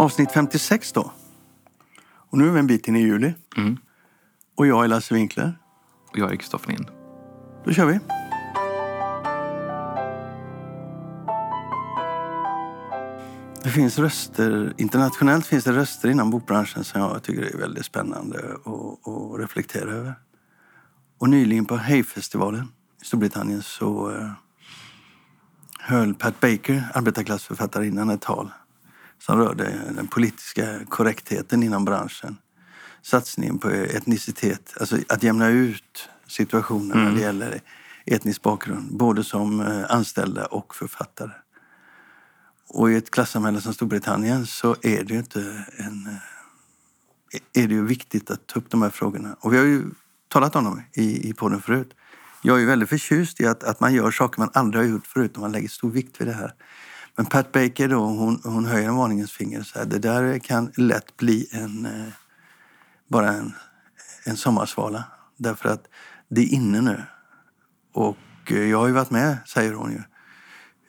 Avsnitt 56 då. Och nu är vi en bit in i juli. Mm. Och jag är Lasse Winkler. Och jag är Kristoffer Lind. Då kör vi. Det finns röster, internationellt finns det röster inom bokbranschen som jag tycker är väldigt spännande att, reflektera över. Och nyligen på Hay-festivalen i Storbritannien så eh, höll Pat Baker, arbetarklassförfattarinnan, ett tal som rörde den politiska korrektheten inom branschen. Satsningen på etnicitet, alltså att jämna ut situationen mm. när det gäller etnisk bakgrund, både som eh, anställda och författare. Och i ett klassamhälle som Storbritannien så är det ju inte en... Eh, är det ju viktigt att ta upp de här frågorna. Och vi har ju talat om dem i, i podden förut. Jag är väldigt förtjust i att, att man gör saker man aldrig har gjort förut och man lägger stor vikt vid det här. Men Pat Baker då, hon, hon höjer en varningens finger. Så här, det där kan lätt bli en, eh, bara en, en sommarsvala. Därför att det är inne nu. Och eh, jag har ju varit med, säger hon ju,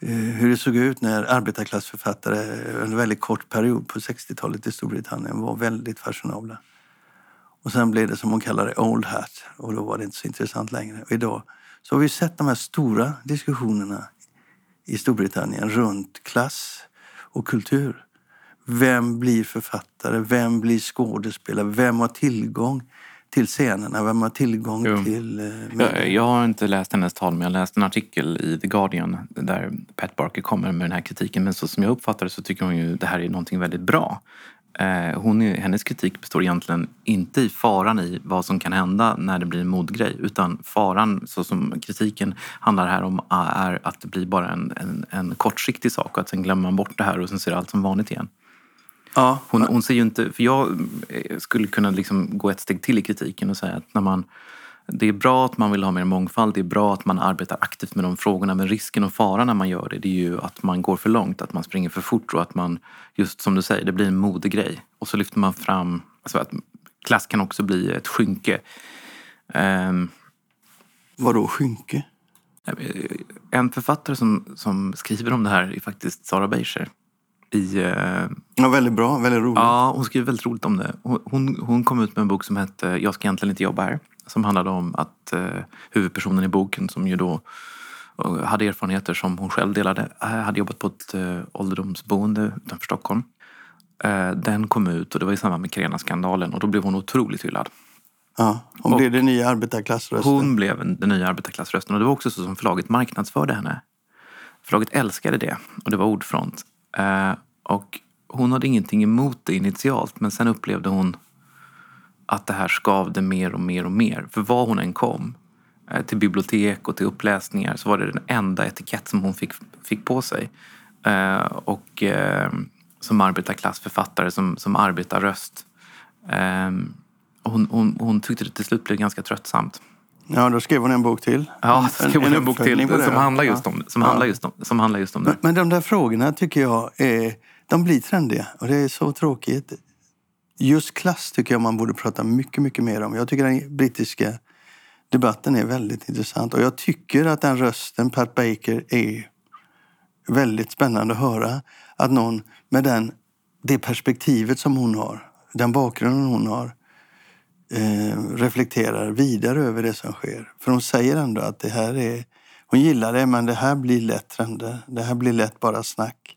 eh, hur det såg ut när arbetarklassförfattare under en väldigt kort period på 60-talet i Storbritannien var väldigt fashionabla. Och sen blev det som hon kallar det old hat och då var det inte så intressant längre. Och idag så har vi sett de här stora diskussionerna i Storbritannien runt klass och kultur. Vem blir författare? Vem blir skådespelare? Vem har tillgång till scenerna? Vem har tillgång jo. till... Eh, jag, jag, har inte läst hennes tal, men jag läste en artikel i The Guardian där Pat Barker kommer med den här kritiken. Men så som jag uppfattar det så tycker hon ju det här är någonting väldigt bra. Eh, hon, hennes kritik består egentligen inte i faran i vad som kan hända när det blir en modgrej utan faran, så som kritiken handlar här om, är att det blir bara en, en, en kortsiktig sak och att sen glömmer man bort det här och sen ser allt som vanligt igen. Ja. Hon, hon ser ju inte, för jag eh, skulle kunna liksom gå ett steg till i kritiken och säga att när man det är bra att man vill ha mer mångfald, det är bra att man arbetar aktivt med de frågorna. Men risken och faran när man gör det, det är ju att man går för långt, att man springer för fort och att man, just som du säger, det blir en modegrej. Och så lyfter man fram, alltså att klass kan också bli ett skynke. Um, Vadå skynke? En författare som, som skriver om det här är faktiskt Sara Beischer. I, uh, ja, väldigt bra, väldigt roligt. Ja, hon skriver väldigt roligt om det. Hon, hon kom ut med en bok som hette Jag ska egentligen inte jobba här som handlade om att eh, huvudpersonen i boken som ju då eh, hade erfarenheter som hon själv delade, eh, hade jobbat på ett eh, ålderdomsboende utanför Stockholm. Eh, den kom ut och det var i samband med Carena-skandalen och då blev hon otroligt hyllad. Ja, hon och blev den nya arbetarklassrösten. Hon blev den nya arbetarklassrösten och det var också så som förlaget marknadsförde henne. Förlaget älskade det och det var ordfront. Eh, och hon hade ingenting emot det initialt men sen upplevde hon att det här skavde mer och mer och mer. För var hon än kom, eh, till bibliotek och till uppläsningar, så var det den enda etikett som hon fick, fick på sig. Eh, och eh, som arbetarklassförfattare, som, som arbetarröst. Eh, hon, hon, hon tyckte det till slut blev ganska tröttsamt. Ja, då skrev hon en bok till. Ja, skrev hon en, en bok till som handlar just om, som ja. handlar just om, som handlar just om det. Men, men de där frågorna tycker jag är, de blir trendiga och det är så tråkigt. Just klass tycker jag man borde prata mycket, mycket mer om. Jag tycker den brittiska debatten är väldigt intressant. Och jag tycker att den rösten, Pat Baker, är väldigt spännande att höra. Att någon med den, det perspektivet som hon har, den bakgrunden hon har, eh, reflekterar vidare över det som sker. För hon säger ändå att det här är, hon gillar det men det här blir lätt trender. Det här blir lätt bara snack.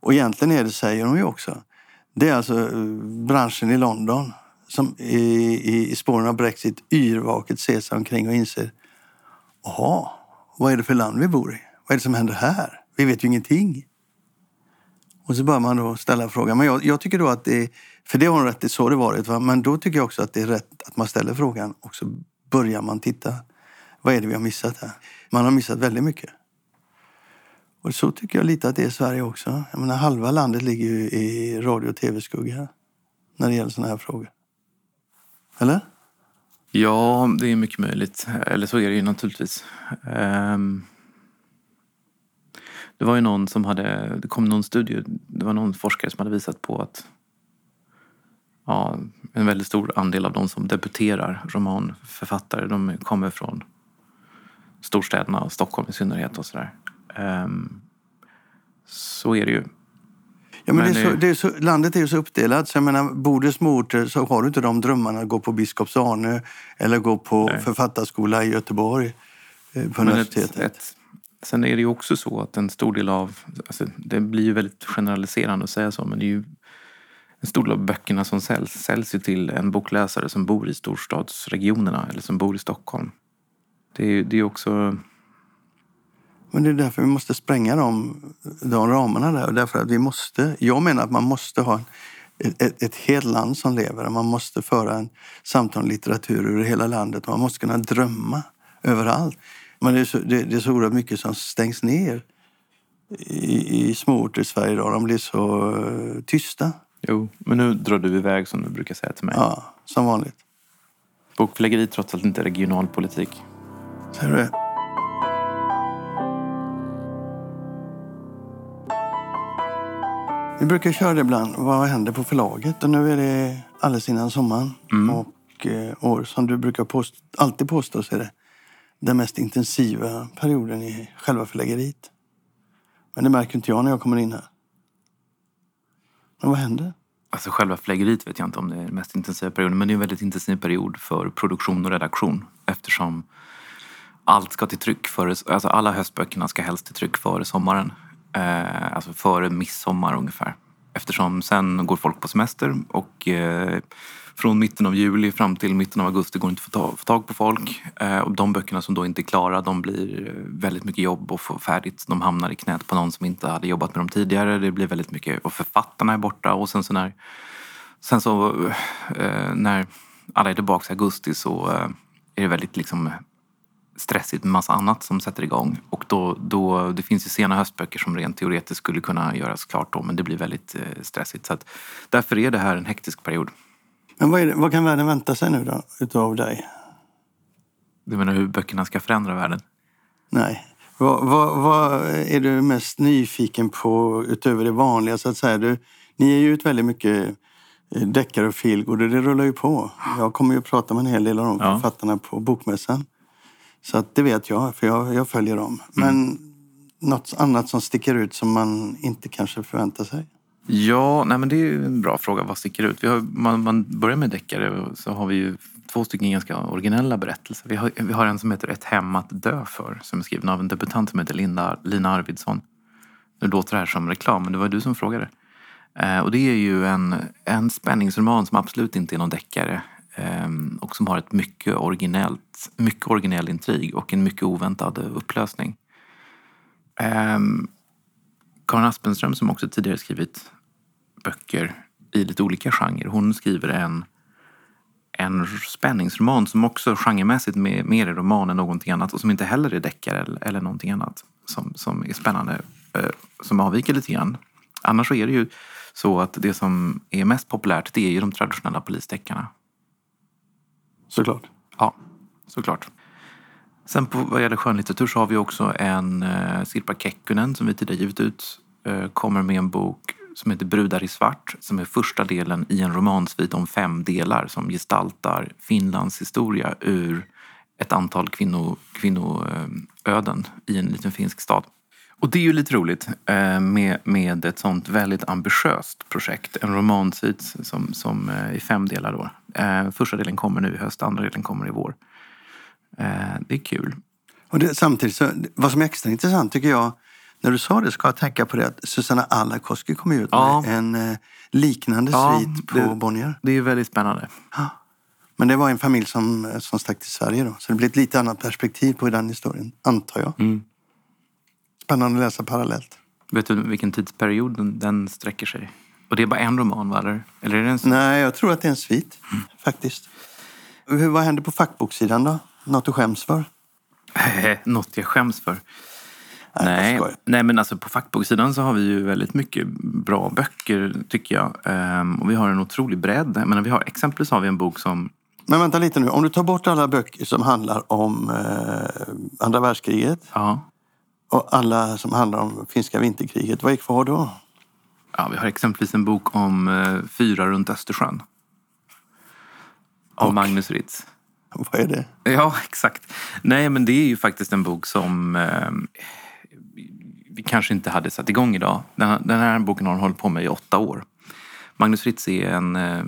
Och egentligen är det, säger hon ju också, det är alltså eh, branschen i London som i, i, i spåren av Brexit yrvaket ser sig omkring och inser Jaha, vad är det för land vi bor i? Vad är det som händer här? Vi vet ju ingenting. Och så börjar man då ställa frågan. Men jag, jag tycker då att det, för det har hon rätt i, så det varit. Va? Men då tycker jag också att det är rätt att man ställer frågan och så börjar man titta. Vad är det vi har missat här? Man har missat väldigt mycket. Och så tycker jag lite att det är i Sverige också. Jag menar, halva landet ligger ju i radio och tv-skugga när det gäller sådana här frågor. Eller? Ja, det är mycket möjligt. Eller så är det ju naturligtvis. Um, det var ju någon som hade, det kom någon studie, det var någon forskare som hade visat på att ja, en väldigt stor andel av de som debuterar romanförfattare, de kommer från storstäderna Stockholm i synnerhet och sådär. Um, så är det ju. Ja, men Men det är så, det- är så, landet är ju så uppdelat. Så jag menar, bor du i småorter så har du inte de drömmarna att gå på Biskops-Arnö eller gå på Nej. författarskola i Göteborg eh, på universitetet. ett, ett, sen är det ju också så att en stor del av, alltså det blir ju väldigt generaliserande att säga så, men det är ju en stor del av böckerna som säljs, säljs ju till en bokläsare som bor i storstadsregionerna eller som bor i Stockholm. Det är ju det är också, Men det är därför vi måste spränga de, de ramarna där. Och därför att vi måste, jag menar att man måste ha en, ett, ett helt land som lever. Man måste föra en samtal om litteratur över hela landet. Man måste kunna drömma överallt. Men det är så, det, det är så oerhört mycket som stängs ner i, i småorter i Sverige idag. De blir så eh, tysta jo, men nu drar du iväg som du brukar säga till mig. Ja, som vanligt. Bokförläggeri trots allt inte regionalpolitik. Ser du det? Vi brukar köra det ibland. Vad händer på förlaget? Och nu är det alldeles innan sommaren. Och eh, år som du brukar påstå, alltid påstå så är det den mest intensiva perioden i själva förläggeriet. Men det märker inte jag när jag kommer in här. Men vad händer? Alltså själva flägeriet vet jag inte om det är den mest intensiva perioden, men det är en väldigt intensiv period för produktion och redaktion eftersom allt ska till tryck före, alltså alla höstböckerna ska helst till tryck före sommaren. Eh, alltså före midsommar ungefär. Eftersom sen går folk på semester och eh, från mitten av juli fram till mitten av augusti går det inte att få tag, få tag på folk. Eh, och de böckerna som då inte är klara, de blir väldigt mycket jobb att få färdigt. De hamnar i knät på någon som inte hade jobbat med dem tidigare. Det blir väldigt mycket, och författarna är borta och sen så när Sen så eh, när alla är tillbaka i augusti så eh, är det väldigt liksom stressigt med massa annat som sätter igång. Och då, då, det finns ju sena höstböcker som rent teoretiskt skulle kunna göras klart då men det blir väldigt stressigt. Så att, därför är det här en hektisk period. Men vad, det, vad kan världen vänta sig nu då, utav dig? Du menar hur böckerna ska förändra världen? Nej. Vad, vad, vad är du mest nyfiken på utöver det vanliga? Så att säga? Du, ni är ju ett väldigt mycket eh, deckare och feelgood och det rullar ju på. Jag kommer ju att prata med en hel del av de Ja. författarna på Bokmässan. Så att det vet jag, för jag, jag följer dem. Men något annat som sticker ut som man inte kanske förväntar sig? Ja, nej men det är en bra fråga. Vad sticker ut? Vi har, man, man börjar med deckare så har vi ju två stycken ganska originella berättelser. Vi har, vi har en som heter Ett hem att dö för som är skriven av en debutant som heter Linda, Lina Arvidsson. Nu låter det här som reklam, men det var du som frågade. Eh, och det är ju en, en spänningsroman som absolut inte är någon deckare eh, och som har ett mycket originellt, mycket originell intrig och en mycket oväntad upplösning. Eh, Karin Aspenström som också tidigare skrivit böcker i lite olika genrer. Hon skriver en, en spänningsroman som också genremässigt mer, mer är roman än någonting annat och som inte heller är deckare eller, eller någonting annat som, som är spännande, eh, som avviker lite grann. Annars så är det ju så att det som är mest populärt det är ju de traditionella polisdeckarna. Såklart. Ja, såklart. Sen på, vad gäller skönlitteratur så har vi också en eh, Sirpa Kekkonen som vi tidigare givit ut. Eh, kommer med en bok som heter Brudar i svart som är första delen i en romansvit om fem delar som gestaltar Finlands historia ur ett antal kvinno, kvinnoöden i en liten finsk stad. Och det är ju lite roligt eh, med, med ett sånt väldigt ambitiöst projekt. En romansvit som, som eh, i fem delar då. Eh, första delen kommer nu i höst, andra delen kommer i vår. Eh, det är kul. Och det, samtidigt, så, vad som är extra intressant tycker jag, när du sa det ska jag tänka på det att Susanna Alakoski kom ut Ja. med en eh, liknande Ja, svit på det- Bonnier. Det är väldigt spännande. Men det var en familj som, som stack till Sverige då. Så det blir ett lite annat perspektiv på den historien, antar jag. Mm. Spännande att läsa parallellt. Vet du vilken tidsperiod den, den sträcker sig? Och det är bara en roman, va? Eller, eller är det en Nej, jag tror att det är en svit, faktiskt. Hur, vad händer på fackboksidan då? Något du skäms för? Något jag skäms för? Nej, Nej, men alltså på fackboksidan så har vi ju väldigt mycket bra böcker tycker jag. Ehm, och vi har en otrolig bredd. Jag menar, vi har, exempelvis har vi en bok som Men vänta lite nu. Om du tar bort alla böcker som handlar om eh, andra världskriget ja, och alla som handlar om finska vinterkriget, vad är kvar då? Ja, vi har exempelvis en bok om eh, fyra runt Östersjön. Av Och? Magnus Ritz. Vad är det? Ja, exakt. Nej, men det är ju faktiskt en bok som... Eh, vi kanske inte hade satt igång idag. Den, här- den här boken har hållit på med i åtta år. Magnus Fritz är en eh,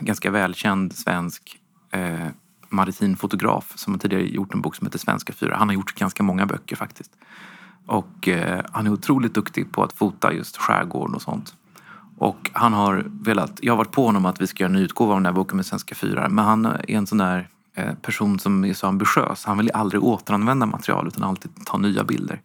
ganska välkänd svensk eh, maritim fotograf som har tidigare gjort en bok som heter Svenska fyra. Han har gjort ganska många böcker faktiskt. Och eh, han är otroligt duktig på att fota just skärgården och sånt. Och han har velat, jag har varit på honom att vi ska göra en utgåva av den här boken med Svenska fyrar. Men han är en sån där eh, person som är så ambitiös. Han vill aldrig återanvända material utan alltid ta nya bilder.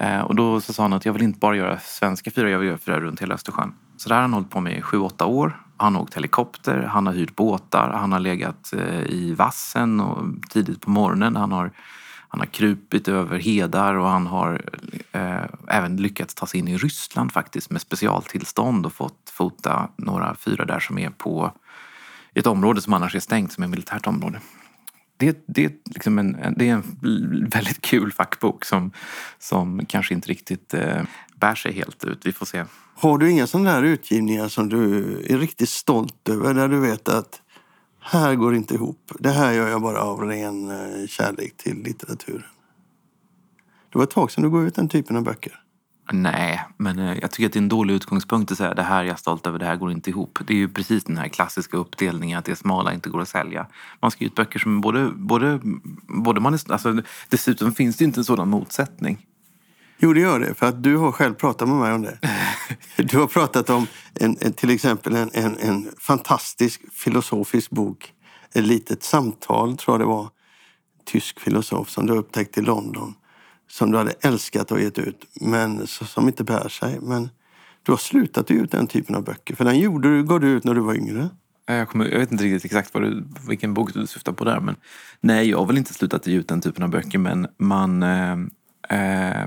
Eh, och då så sa han att jag vill inte bara göra svenska fyrar, jag vill göra fyrar runt hela Östersjön. Så det här har han hållit på med i sju, åtta år. Han har åkt helikopter, han har hyrt båtar, han har legat eh, i vassen och tidigt på morgonen. Han har, han har krupit över hedar och han har eh, även lyckats ta sig in i Ryssland faktiskt med specialtillstånd och fått fota några fyrar där som är på ett område som annars är stängt, som är militärt område det, det, är liksom en, det är en väldigt kul fackbok som, som kanske inte riktigt eh, bär sig helt ut. Vi får se. Har du inga sådana här utgivningar som du är riktigt stolt över? Där du vet att här går inte ihop. Det här gör jag bara av ren eh, kärlek till litteraturen. Det var ett tag sedan du gav ut den typen av böcker. Nej, men eh, jag tycker att det är en dålig utgångspunkt att säga det här är jag stolt över, det här går inte ihop. Det är ju precis den här klassiska uppdelningen att det smala inte går att sälja. Man ge ut böcker som både, både, både man är, alltså, dessutom finns det ju inte en sådan motsättning. Jo, det gör det. För att du har själv pratat med mig om det. Du har pratat om en, en, till exempel en, en, en fantastisk filosofisk bok. Ett litet samtal, tror jag det var. Tysk filosof som du upptäckte i London. Som du hade älskat att ge ut, men som inte bär sig. Men du har slutat ge ut den typen av böcker. För den gjorde du, gav du ut när du var yngre. Jag, kommer, jag vet inte riktigt exakt vad du, vilken bok du syftar på där. Men nej, jag har väl inte slutat ge ut den typen av böcker. Men man... Eh, eh,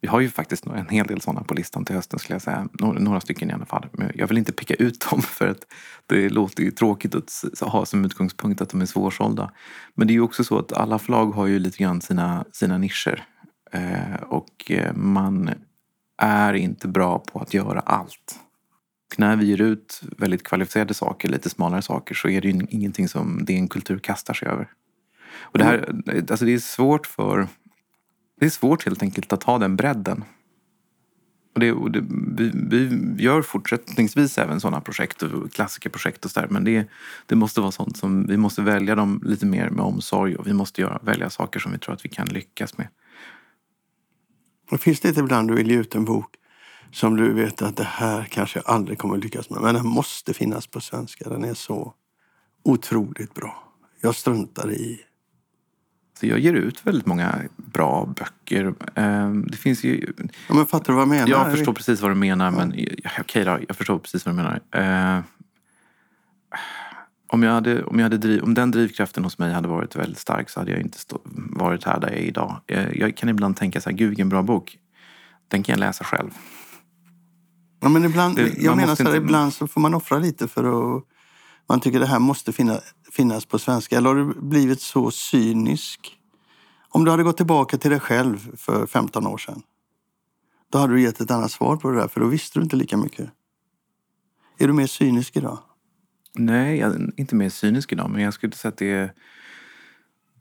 vi har ju faktiskt en hel del sådana på listan till hösten skulle jag säga. Några, några stycken i alla fall. Men jag vill inte picka ut dem för att det låter ju tråkigt att ha som utgångspunkt att de är svårsålda. Men det är ju också så att alla förlag har ju lite grann sina, sina nischer. Eh, och eh, man är inte bra på att göra allt. Och när vi ger ut väldigt kvalificerade saker, lite smalare saker, så är det ju ingenting som DN Kultur kastar sig över. Och det, här, alltså det är svårt för... Det är svårt helt enkelt att ha den bredden. Och det, och det, vi, vi gör fortsättningsvis även sådana projekt, och klassikerprojekt och sådär. Men det, det måste vara sånt som, vi måste välja dem lite mer med omsorg och vi måste göra, välja saker som vi tror att vi kan lyckas med. Och finns det inte ibland du vill ge ut en bok som du vet att det här kanske jag aldrig kommer lyckas med. Men den måste finnas på svenska. Den är så otroligt bra. Jag struntar i. Jag ger ut väldigt många bra böcker. Eh, Det finns ju Ja, men fattar du vad jag menar? Jag förstår precis vad du menar, men ja, okej då, jag förstår precis vad du menar. Eh, om, jag hade, om, jag hade driv, om den drivkraften hos mig hade varit väldigt stark så hade jag inte stå, varit här där jag är idag. Eh, jag kan ibland tänka så här, gud vilken bra bok. Den kan jag läsa själv. Ja, men ibland, Det- jag menar så här, inte- ibland så får man offra lite för att man tycker det här måste finna, finnas på svenska. Eller har du blivit så cynisk? Om du hade gått tillbaka till dig själv för 15 år sedan. Då hade du gett ett annat svar på det där, för då visste du inte lika mycket. Är du mer cynisk idag? Nej, jag är inte mer cynisk idag, men jag skulle säga att det är...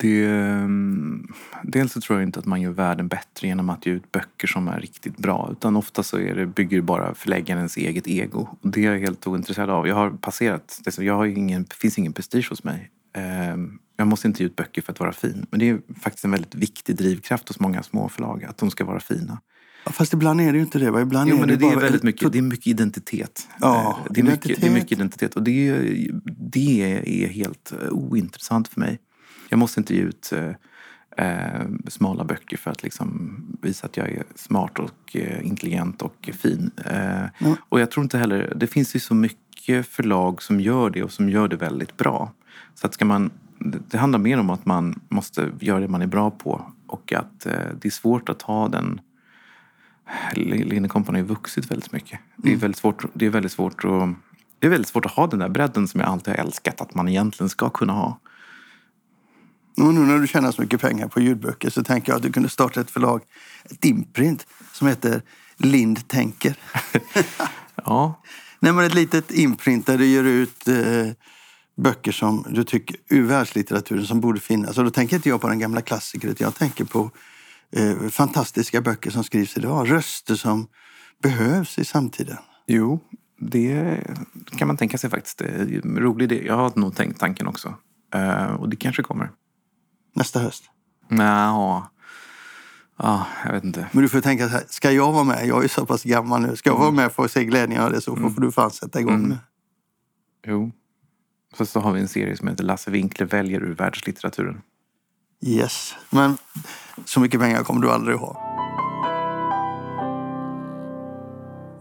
Det, ehm, dels så tror jag inte att man gör världen bättre genom att ge ut böcker som är riktigt bra. Utan ofta så är det, bygger bara förläggarens eget ego. Och det är jag helt ointresserad av. Jag har passerat, det, jag har ingen, det finns ingen prestige hos mig. Ehm, Jag måste inte ge ut böcker för att vara fin. Men det är faktiskt en väldigt viktig drivkraft hos många småförlag, att de ska vara fina. Fast ibland är det ju inte det. Va? Ibland Jo, är men det, det, är bara väldigt ett- mycket, det är mycket identitet. Ja, Eh, det, är mycket, det är identitet. mycket identitet. Och det, är- det är helt eh, ointressant för mig. Jag måste inte ge ut eh, eh, smala böcker för att liksom visa att jag är smart och eh, intelligent och fin. Eh, Ja. Och jag tror inte heller, det finns ju så mycket förlag som gör det och som gör det väldigt bra. Så att ska man, det det handlar mer om att man måste göra det man är bra på och att eh, det är svårt att ha den Linne Company har vuxit väldigt mycket. Det är väldigt svårt, det är väldigt svårt att det är väldigt svårt att ha den där bredden som jag alltid har älskat att man egentligen ska kunna ha. Och nu när du tjänar så mycket pengar på ljudböcker så tänker jag att du kunde starta ett förlag, ett imprint, som heter Lind tänker. Ja, Nej, men ett litet imprint där du ger ut eh, böcker som du tycker ur världslitteraturen som borde finnas. Och då tänker inte jag på den gamla klassikern, jag tänker på eh, fantastiska böcker som skrivs idag. Röster som behövs i samtiden. Jo, det kan man tänka sig faktiskt. Det är en rolig idé. Jag har nog tänkt tanken också. Eh, och det kanske kommer. Nästa höst. Nja, ja, jag vet inte. Men du får tänka så här, ska jag vara med? Jag är så pass gammal nu. Ska jag vara med för att se glädjen av det så får du fan sätta igång Mm. nu. Jo. Så, så har vi en serie som heter Lasse Winkler väljer ur världslitteraturen. Yes. Men så mycket pengar kommer du aldrig ha.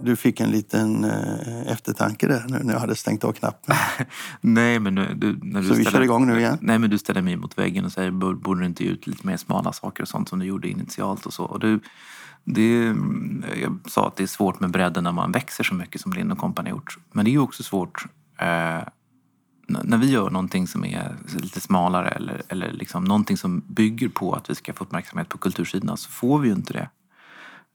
Du fick en liten eh, eftertanke där nu när jag hade stängt av knappen. Nej, men nu, du, när du Så vi kör igång nu igen? Nej, men du ställer mig mot väggen och säger "Bör- borde du inte ge ut lite mer smala saker och sånt som du gjorde initialt och så. Och du, det, jag sa att det är svårt med bredden när man växer så mycket som Lind Company gjort. Men det är ju också svårt eh, när vi gör någonting som är lite smalare eller, eller liksom någonting som bygger på att vi ska få uppmärksamhet på kultursidorna så får vi ju inte det.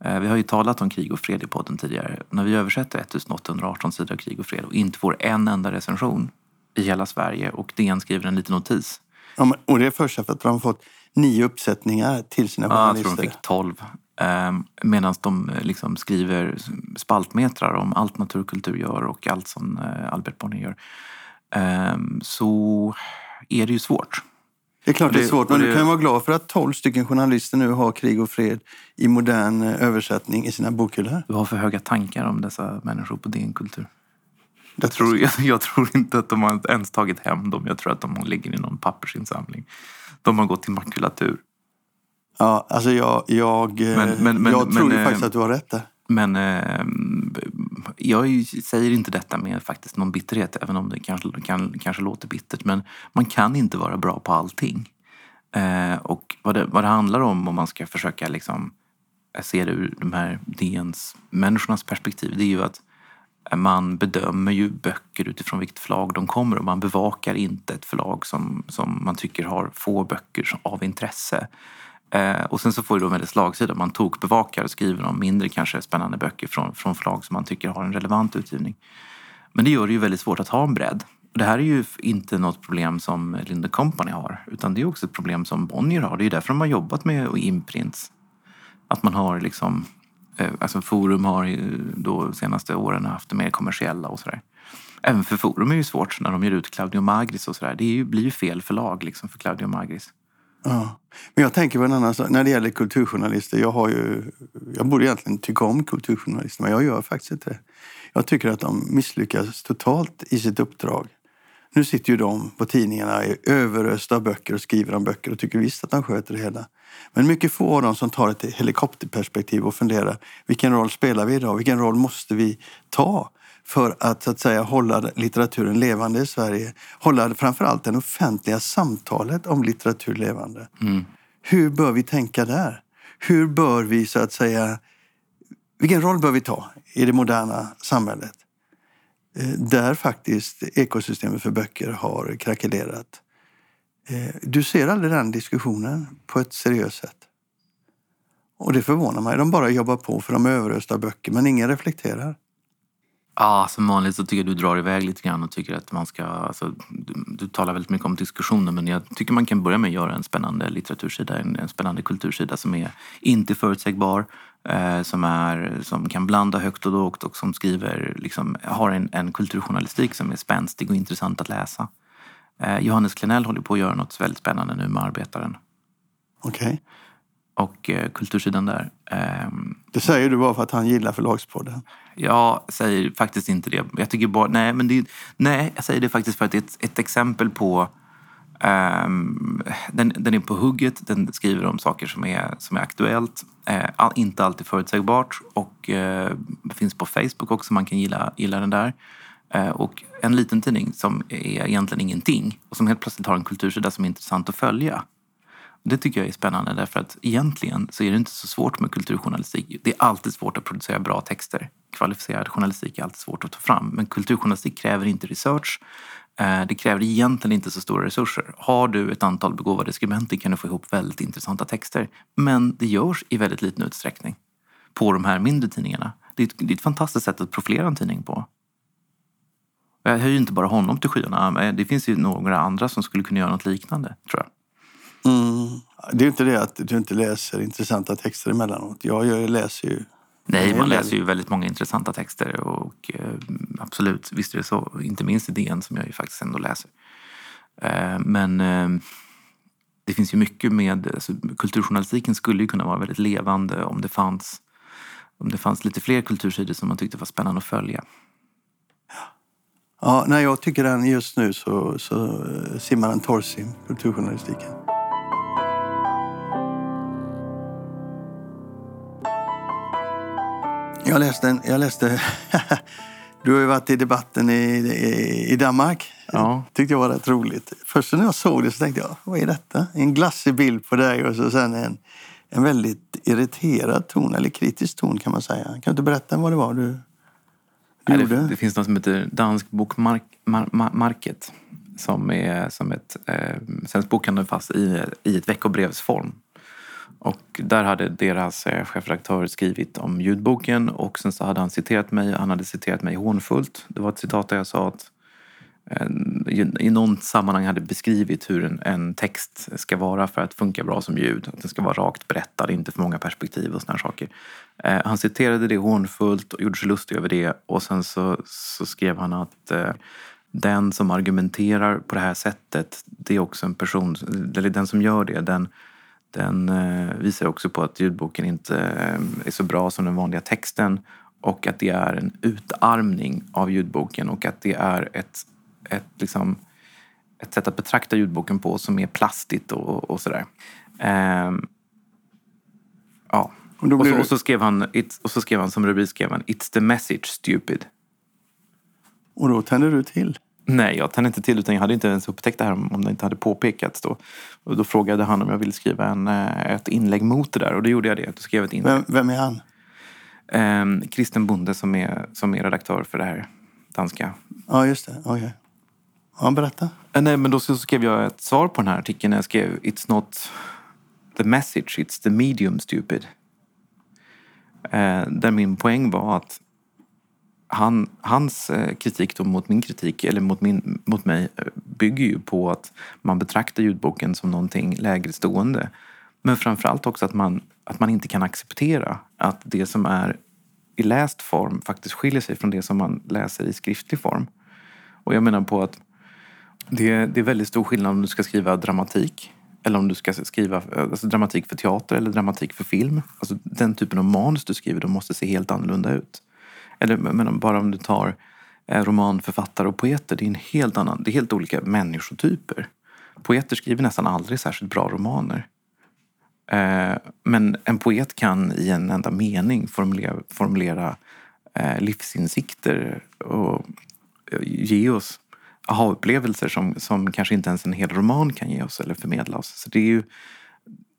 Eh, Vi har ju talat om krig och fred i podden tidigare. När vi översätter 1818 sidor av krig och fred och inte får en enda recension i hela Sverige och DN skriver en liten notis. Ja, men, och det är först efter att de har fått nio uppsättningar till sina Ja, jag tror journalister. de fick 12. Medan de eh, liksom skriver spaltmetrar om allt naturkultur gör och allt som eh, Albert Bonnier gör. Ehm, Så är det ju svårt. Det är klart Och det är det- svårt, men och du det- kan vara glad för att 12 stycken journalister nu har krig och fred i modern eh, översättning i sina bokhyllor. Du har för höga tankar om dessa människor på DN Kultur. Jag tror, jag, jag tror inte att de har ens tagit hem dem. Jag tror att de ligger i någon pappersinsamling. De har gått till makulatur. Ja, alltså jag, jag, eh, Men- men- men- jag tror men, ju eh, faktiskt att du har rätt där. Men eh, jag säger inte detta med faktiskt någon bitterhet, även om det kanske, kan, kanske låter bittert. Men man kan inte vara bra på allting. Eh, och vad det, vad det handlar om, om man ska försöka liksom eh, se det ur de här DNs människornas perspektiv, det är ju att eh, man bedömer ju böcker utifrån vilket förlag de kommer och man bevakar inte ett förlag som, som man tycker har få böcker av intresse. Eh, och sen så får det då en väldigt slagsida. Man tokbevakar och skriver om mindre kanske spännande böcker från, från förlag som man tycker har en relevant utgivning. Men det gör det ju väldigt svårt att ha en bredd. Det här är ju inte något problem som Linde Company har, utan det är också ett problem som Bonnier har. Det är ju därför de har jobbat med imprints. Att man har liksom, eh, alltså Forum har ju då de senaste åren haft det mer kommersiella och sådär. Även för Forum är det ju svårt när de ger ut Claudio Magris och sådär. Det är ju, blir ju fel förlag liksom för Claudio Magris. Ja. Men jag tänker på en annan sak. När det gäller kulturjournalister. Jag, har ju, jag borde egentligen tycka om kulturjournalister, men jag gör faktiskt inte det. Jag tycker att de misslyckas totalt i sitt uppdrag. Nu sitter ju de på tidningarna i överösta av böcker och skriver om böcker och tycker visst att de sköter det hela. Men mycket få av dem som tar ett helikopterperspektiv och funderar vilken roll spelar vi idag? Vilken roll måste vi ta för att, så att säga, hålla litteraturen levande i Sverige? Hålla framförallt det offentliga samtalet om litteratur levande. Hur bör vi tänka där? Hur bör vi så att säga, vilken roll bör vi ta i det moderna samhället? Eh, Där faktiskt ekosystemet för böcker har krackelerat. Eh, Du ser aldrig den diskussionen på ett seriöst sätt. Och det förvånar mig. De bara jobbar på för de överösta böcker, men ingen reflekterar. Ja, som vanligt så tycker jag du drar iväg lite grann och tycker att man ska... Alltså, du, du talar väldigt mycket om diskussioner men jag tycker man kan börja med att göra en spännande litteratursida, en, en spännande kultursida som är inte förutsägbar, eh, som, är, som kan blanda högt och lågt och som skriver, liksom, har en, en kulturjournalistik som är spänstig och intressant att läsa. Eh, Johannes Klenell håller på att göra något väldigt spännande nu med Arbetaren Okej? Och eh, kultursidan där. ehm, Det säger du bara för att han gillar förlagspodden. Jag säger faktiskt inte det. Jag tycker bara, nej, men det, nej, jag säger det faktiskt för att det är ett, ett exempel på... ehm, den, den är på hugget, den skriver om saker som är, som är aktuellt. eh, all, inte alltid förutsägbart och eh, finns på Facebook också, man kan gilla, gilla den där. Eh, och en liten tidning som är egentligen ingenting och som helt plötsligt har en kultursida som är intressant att följa. Det tycker jag är spännande därför att egentligen så är det inte så svårt med kulturjournalistik. Det är alltid svårt att producera bra texter. Kvalificerad journalistik är alltid svårt att ta fram. Men kulturjournalistik kräver inte research. Eh, det kräver egentligen inte så stora resurser. Har du ett antal begåvade skribenter kan du få ihop väldigt intressanta texter. Men det görs i väldigt liten utsträckning på de här mindre tidningarna. Det är ett, det är ett fantastiskt sätt att profilera en tidning på. Jag höjer inte bara honom till skyarna. Det finns ju några andra som skulle kunna göra något liknande, tror jag. Mm. Det är inte det att du inte läser intressanta texter emellanåt. Jag, jag läser ju... Nej, man läser ju väldigt många intressanta texter och eh, absolut, visst är det så. Inte minst i DN som jag ju faktiskt ändå läser. Eh, men eh, det finns ju mycket med... Alltså, kulturjournalistiken skulle ju kunna vara väldigt levande om det fanns om det fanns lite fler kultursidor som man tyckte var spännande att följa. Ja, när jag tycker den just nu så, så simmar den torrsim, kulturjournalistiken. Jag läste, en, jag läste du har ju varit i debatten i, i, i Danmark. Ja. tyckte jag var rätt roligt. Först när jag såg det så tänkte jag, vad är detta? En glassig bild på dig och så sen en, en väldigt irriterad ton, eller kritisk ton kan man säga. Kan du inte berätta vad det var du, du Nej, gjorde? det, det finns något som heter Dansk Bokmarket som är som ett eh, svenskt bokhandel fast i, i ett veckobrevsform. Och där hade deras eh, chefredaktör skrivit om ljudboken och sen så hade han citerat mig. Han hade citerat mig hånfullt. Det var ett citat där jag sa att eh, i någon sammanhang hade beskrivit hur en, en, text ska vara för att funka bra som ljud. Att den ska vara rakt berättad, inte för många perspektiv och såna saker. Eh, han citerade det hånfullt och gjorde sig lustig över det och sen så, så skrev han att eh, den som argumenterar på det här sättet, det är också en person, eller den som gör det, den, den eh, visar också på att ljudboken inte eh, är så bra som den vanliga texten och att det är en utarmning av ljudboken och att det är ett, ett, liksom, ett sätt att betrakta ljudboken på som är plastigt och, och sådär. Ehm, ja. Och Och så, och, så skrev han, it, och så skrev han som rubrik skrev han It's the message stupid. Och då tände du till. Nej, jag tände inte till utan jag hade inte ens upptäckt det här om det inte hade påpekats då. Och då frågade han om jag ville skriva en, eh, ett inlägg mot det där och då gjorde jag det. Då skrev ett inlägg. Vem, vem är han? Ehm, Kristen Bonde som är, som är redaktör för det här danska. Ja, just det. Okej. Ja, berätta. Eh, Nej, men då så skrev jag ett svar på den här artikeln. Jag skrev It's not the message, it's the medium stupid. Eh, där min poäng var att han, hans eh, kritik då mot min kritik, eller mot, min, mot mig, eh, bygger ju på att man betraktar ljudboken som någonting lägre stående. Men framförallt också att man, att man inte kan acceptera att det som är i läst form faktiskt skiljer sig från det som man läser i skriftlig form. Och jag menar på att det, det är väldigt stor skillnad om du ska skriva dramatik eller om du ska skriva alltså dramatik för teater eller dramatik för film. Alltså den typen av manus du skriver, de måste se helt annorlunda ut. Eller men bara om du tar eh, romanförfattare och poeter, det är en helt annan, det är helt olika människotyper. Poeter skriver nästan aldrig särskilt bra romaner. Eh, men en poet kan i en enda mening formulera, formulera livsinsikter och ge oss aha-upplevelser som, som kanske inte ens en hel roman kan ge oss eller förmedla oss. Så det är ju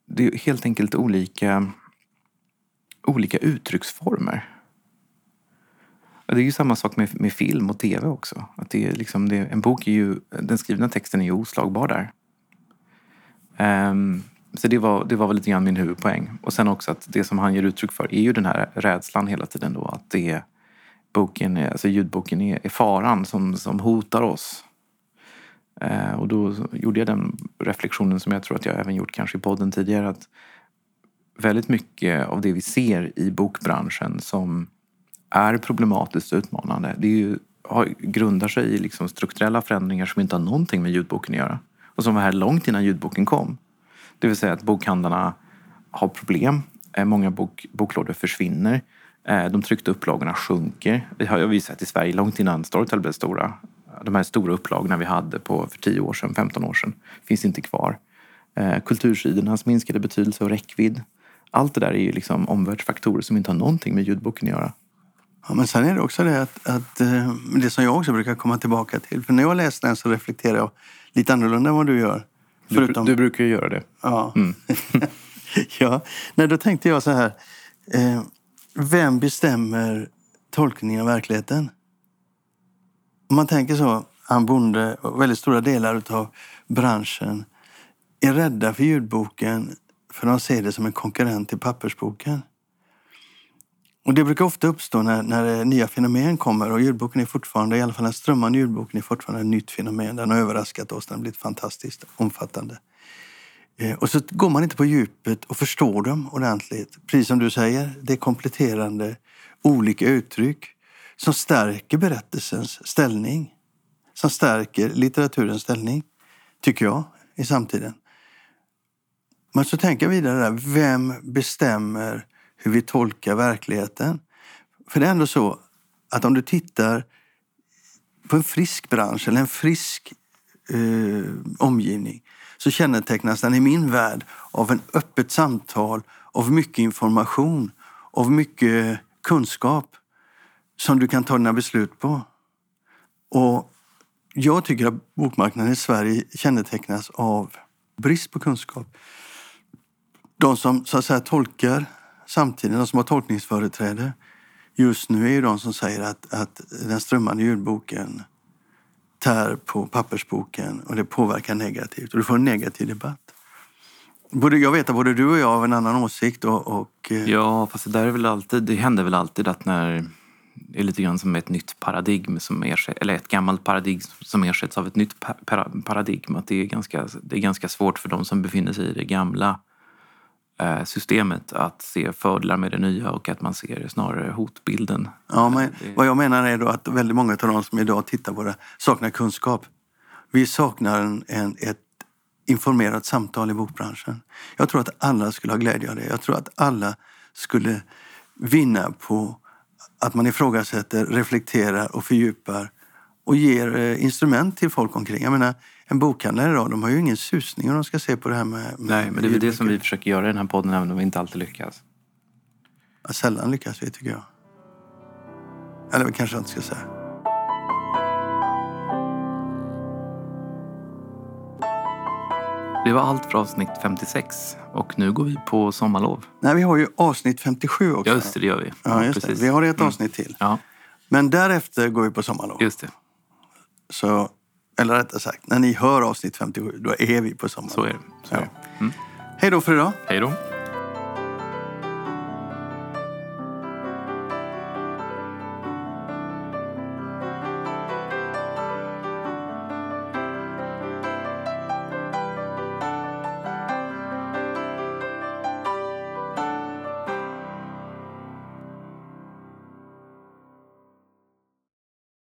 det är helt enkelt olika, olika uttrycksformer. Och Det är ju samma sak med, med film och tv också. Att det är liksom det, en bok är ju, den skrivna texten är ju oslagbar där. Um, så det var, det var väl lite grann min huvudpoäng. Och sen också att det som han ger uttryck för är ju den här rädslan hela tiden då. Att det är, boken, är, alltså ljudboken är, är faran som, som hotar oss. Eh, och då gjorde jag den reflektionen som jag tror att jag även gjort kanske i podden tidigare. Att väldigt mycket av det vi ser i bokbranschen som är problematiskt och utmanande. Det är ju, har, grundar sig i liksom strukturella förändringar som inte har någonting med ljudboken att göra. Och som var här långt innan ljudboken kom. Det vill säga att bokhandlarna har problem. Eh, många bok, boklådor försvinner. Eh, de tryckta upplagorna sjunker. Vi har ju vi sett i Sverige långt innan Storytel blev stora. De här stora upplagorna vi hade på för 10 år sedan, 15 år sedan finns inte kvar. Eh, Kultursidornas minskade betydelse och räckvidd. Allt det där är ju liksom omvärldsfaktorer som inte har någonting med ljudboken att göra. Ja, men sen är det också det att, att eh, det som jag också brukar komma tillbaka till. För när jag läser den så reflekterar jag lite annorlunda än vad du gör. Du, Förutom, du brukar ju göra det. Ja. ja. Nej, då tänkte jag så här. Eh, vem bestämmer tolkningen av verkligheten? Om man tänker så, han bonde och väldigt stora delar av branschen är rädda för ljudboken för de ser det som en konkurrent till pappersboken. Och det brukar ofta uppstå när, när eh, nya fenomen kommer och ljudboken är fortfarande, i alla fall den strömmande ljudboken är fortfarande ett nytt fenomen. Den har överraskat oss, den har blivit fantastiskt omfattande. Eh, och så går man inte på djupet och förstår dem ordentligt. Precis som du säger, det är kompletterande olika uttryck som stärker berättelsens ställning. Som stärker litteraturens ställning, tycker jag, i samtiden. Men så tänker jag vidare där, vem bestämmer hur vi tolkar verkligheten? För det är ändå så att om du tittar på en frisk bransch eller en frisk eh, omgivning så kännetecknas den i min värld av en öppet samtal, av mycket information, av mycket kunskap som du kan ta dina beslut på. Och jag tycker att bokmarknaden i Sverige kännetecknas av brist på kunskap. De som så att säga tolkar samtiden, de som har tolkningsföreträde just nu är ju de som säger att, att den strömmande ljudboken tär på pappersboken och det påverkar negativt och du får en negativ debatt. Både, jag vet att både du och jag har en annan åsikt. Och, och eh, ja, fast det där är väl alltid, det händer väl alltid att när det är lite grann som ett nytt paradigm, som ersätt, eller ett gammalt paradigm som ersätts av ett nytt paradigm. Att det, är ganska, det är ganska svårt för de som befinner sig i det gamla systemet att se fördelar med det nya och att man ser snarare hotbilden. Ja, men vad jag menar är då att väldigt många av de som idag tittar på det saknar kunskap. Vi saknar en, en, ett informerat samtal i bokbranschen. Jag tror att alla skulle ha glädje av det. Jag tror att alla skulle vinna på att man ifrågasätter, reflekterar och fördjupar och ger eh, instrument till folk omkring. Jag menar, en bokhandlare idag, de har ju ingen susning om de ska se på det här med... med Nej, men det är väl det som vi försöker göra i den här podden, även om vi inte alltid lyckas. Ja, sällan lyckas vi, tycker jag. Eller kanske jag inte ska säga. Det var allt för avsnitt 56 och nu går vi på sommarlov. Nej, vi har ju avsnitt 57 också. Ja, just det, det gör vi. Ja, just det. Vi har ett mm. avsnitt till. Ja. Men därefter går vi på sommarlov. Just det. Så eller rättare sagt, när ni hör avsnitt 57, då är vi på sommaren. Så är det. Så är det. Mm. Hej då för idag. Hej då.